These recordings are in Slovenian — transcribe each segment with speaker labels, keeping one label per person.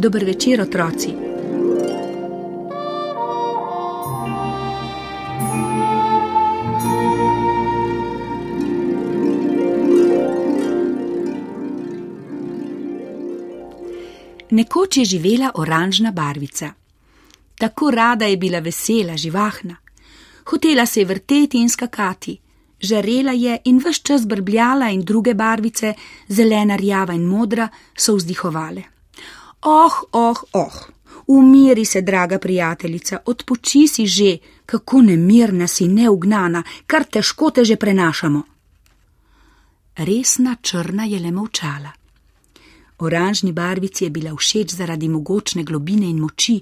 Speaker 1: Dober večer, otroci. Nekoč je živela oranžna barvica. Tako rada je bila vesela, živahna. Hotela se je vrteti in skakati, žarela je in vse čas brbljala, in druge barvice, zelena, rjava in modra, so vzdihovale. Oh, oh, oh, umiri se, draga prijateljica, odpoči si že, kako nemirna si, neugnana, kar težko te že prenašamo. Resna črna je le molčala. Oranžni barvici je bila všeč zaradi mogočne globine in moči,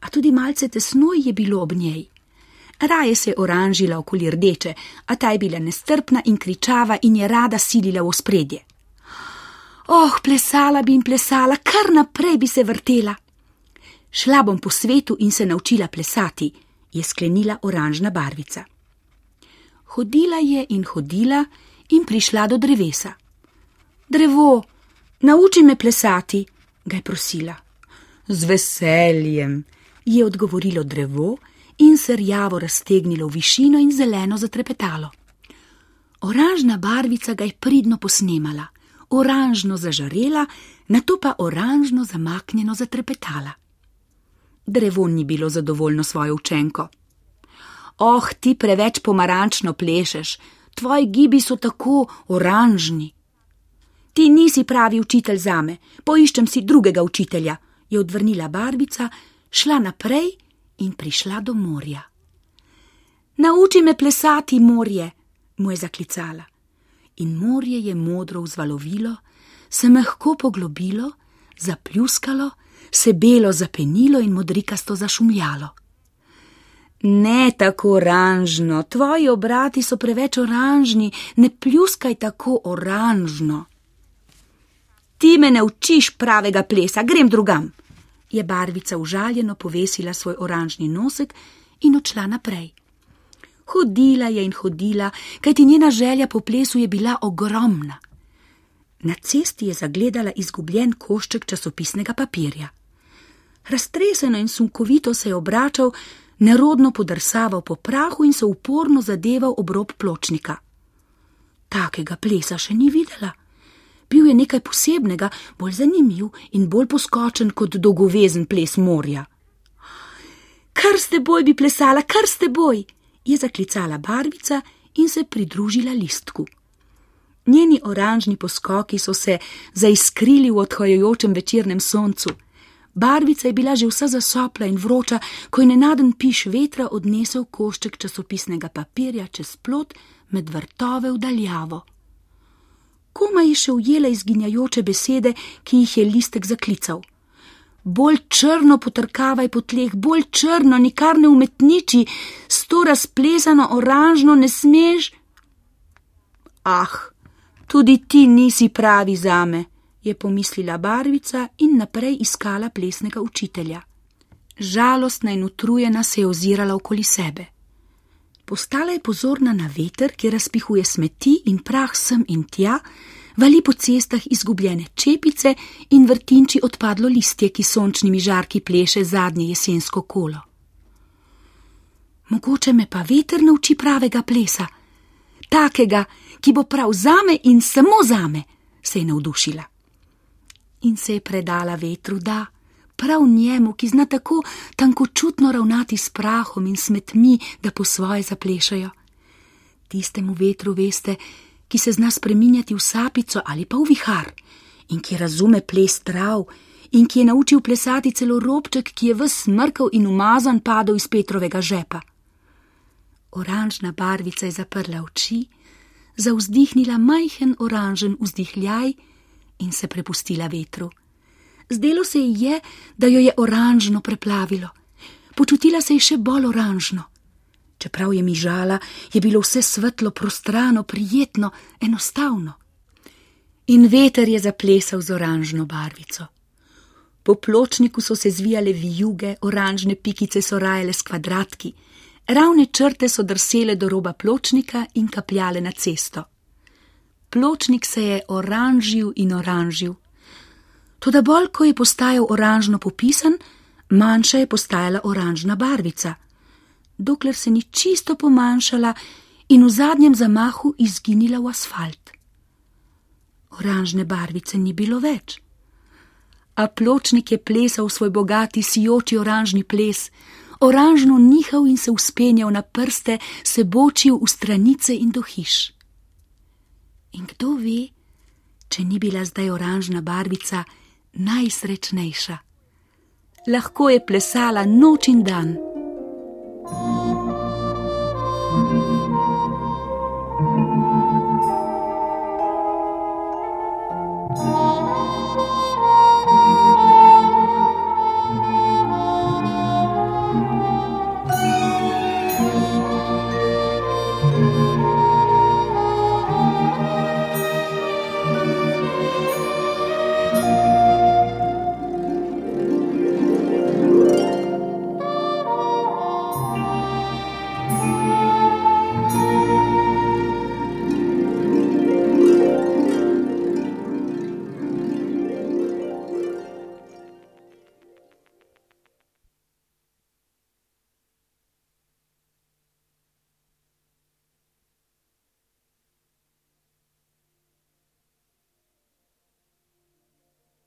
Speaker 1: a tudi malce tesno je bilo ob njej. Raje se je oranžila okoli rdeče, a ta je bila nestrpna in kričava in je rada silila v spredje. Oh, plesala bi in plesala, kar naprej bi se vrtela. Šla bom po svetu in se naučila plesati, je sklenila oranžna barvica. Hodila je in hodila in prišla do drevesa. Drevo, nauči me plesati, ga je prosila. Z veseljem, je odgovorilo drevo in se rjavo raztegnilo v višino in zeleno zatrepetalo. Oranžna barvica ga je pridno posnemala oranžno zažarela, na to pa oranžno zamaknjeno zatrepetala. Drevo ni bilo zadovoljno svojo učenko. Oh, ti preveč pomarančno plešeš, tvoji gibi so tako oranžni. Ti nisi pravi učitelj zame, poiščem si drugega učitelja, je odvrnila barvica, šla naprej in prišla do morja. Nauči me plesati, morje, mu je zaklicala in morje je modro vzvalovilo, se mehko poglobilo, zapljuskalo, se belo zapenilo in modrikasto zašumljalo. Ne tako oranžno, tvoji obrati so preveč oranžni, ne pljuskaj tako oranžno. Ti me ne učiš pravega plesa, grem drugam, je barvica užaljeno povesila svoj oranžni nosek in odšla naprej. Hodila je in hodila, kajti njena želja po plesu je bila ogromna. Na cesti je zagledala izgubljen košček časopisnega papirja. Raztreseno in sunkovito se je obračal, nerodno podrsaval po prahu in se uporno zadeval ob rob pločnika. Takega plesa še ni videla. Bil je nekaj posebnega, bolj zanimiv in bolj poskočen kot dolgovezen ples morja. Kar ste boj bi plesala, kar ste boj! Je zaklicala barvica in se pridružila listku. Njeni oranžni poskoki so se zaiskrili v odhajajočem večernem soncu. Barvica je bila že vsa zasopla in vroča, ko je nenaden piš vetra odnesel košček časopisnega papirja čez plot med vrtove v daljavo. Koma je še ujela izginjajoče besede, ki jih je listek zaklical bolj črno potrkavaj po tleh, bolj črno, nikar ne umetniči, s to razplezano oranžno ne smeš. Ah, tudi ti nisi pravi zame, je pomislila barvica in naprej iskala plesnega učitelja. Žalostna in utrujena se je ozirala okoli sebe. Postala je pozorna na veter, ki razpihuje smeti in prah sem in tja, vali po cestah izgubljene čepice in vrtinči odpadlo listje, ki sončnimi žarki pleše zadnje jesensko kolo. Mogoče me pa veter nauči pravega plesa, takega, ki bo prav zame in samo zame, se je navdušila. In se je predala vetru, da, prav njemu, ki zna tako tankočutno ravnati s prahom in smetmi, da po svoje zaplešajo. Tistemu vetru, veste, ki se zna spreminjati v sapico ali pa v vihar, in ki razume ples trav, in ki je naučil plesati celo robček, ki je v smrkal in umazan padel iz Petrovega žepa. Oranžna barvica je zaprla oči, zauzdihnila majhen oranžen vzdihljaj in se prepustila vetru. Zdelo se ji je, da jo je oranžno preplavilo. Počutila se je še bolj oranžno. Čeprav je mi žala, je bilo vse svetlo, prostrano, prijetno, enostavno. In veter je zaplesal z oranžno barvico. Po pločniku so se zvijale vijuge, oranžne pikice so rajale s kvadratki, ravne črte so drsele do roba pločnika in kapljale na cesto. Pločnik se je oranžil in oranžil. Toda bolj, ko je postajal oranžno popisan, manjša je postajala oranžna barvica, dokler se ni čisto pomanjšala in v zadnjem zamahu izginila v asfalt. Oranžne barvice ni bilo več. A pločnik je plesal svoj bogati, sijoči oranžni ples, oranžno nihal in se uspenjal na prste, se bočil v stranice in do hiš. In kdo ve, če ni bila zdaj oranžna barvica najsrečnejša? Lahko je plesala noč in dan. Thank you.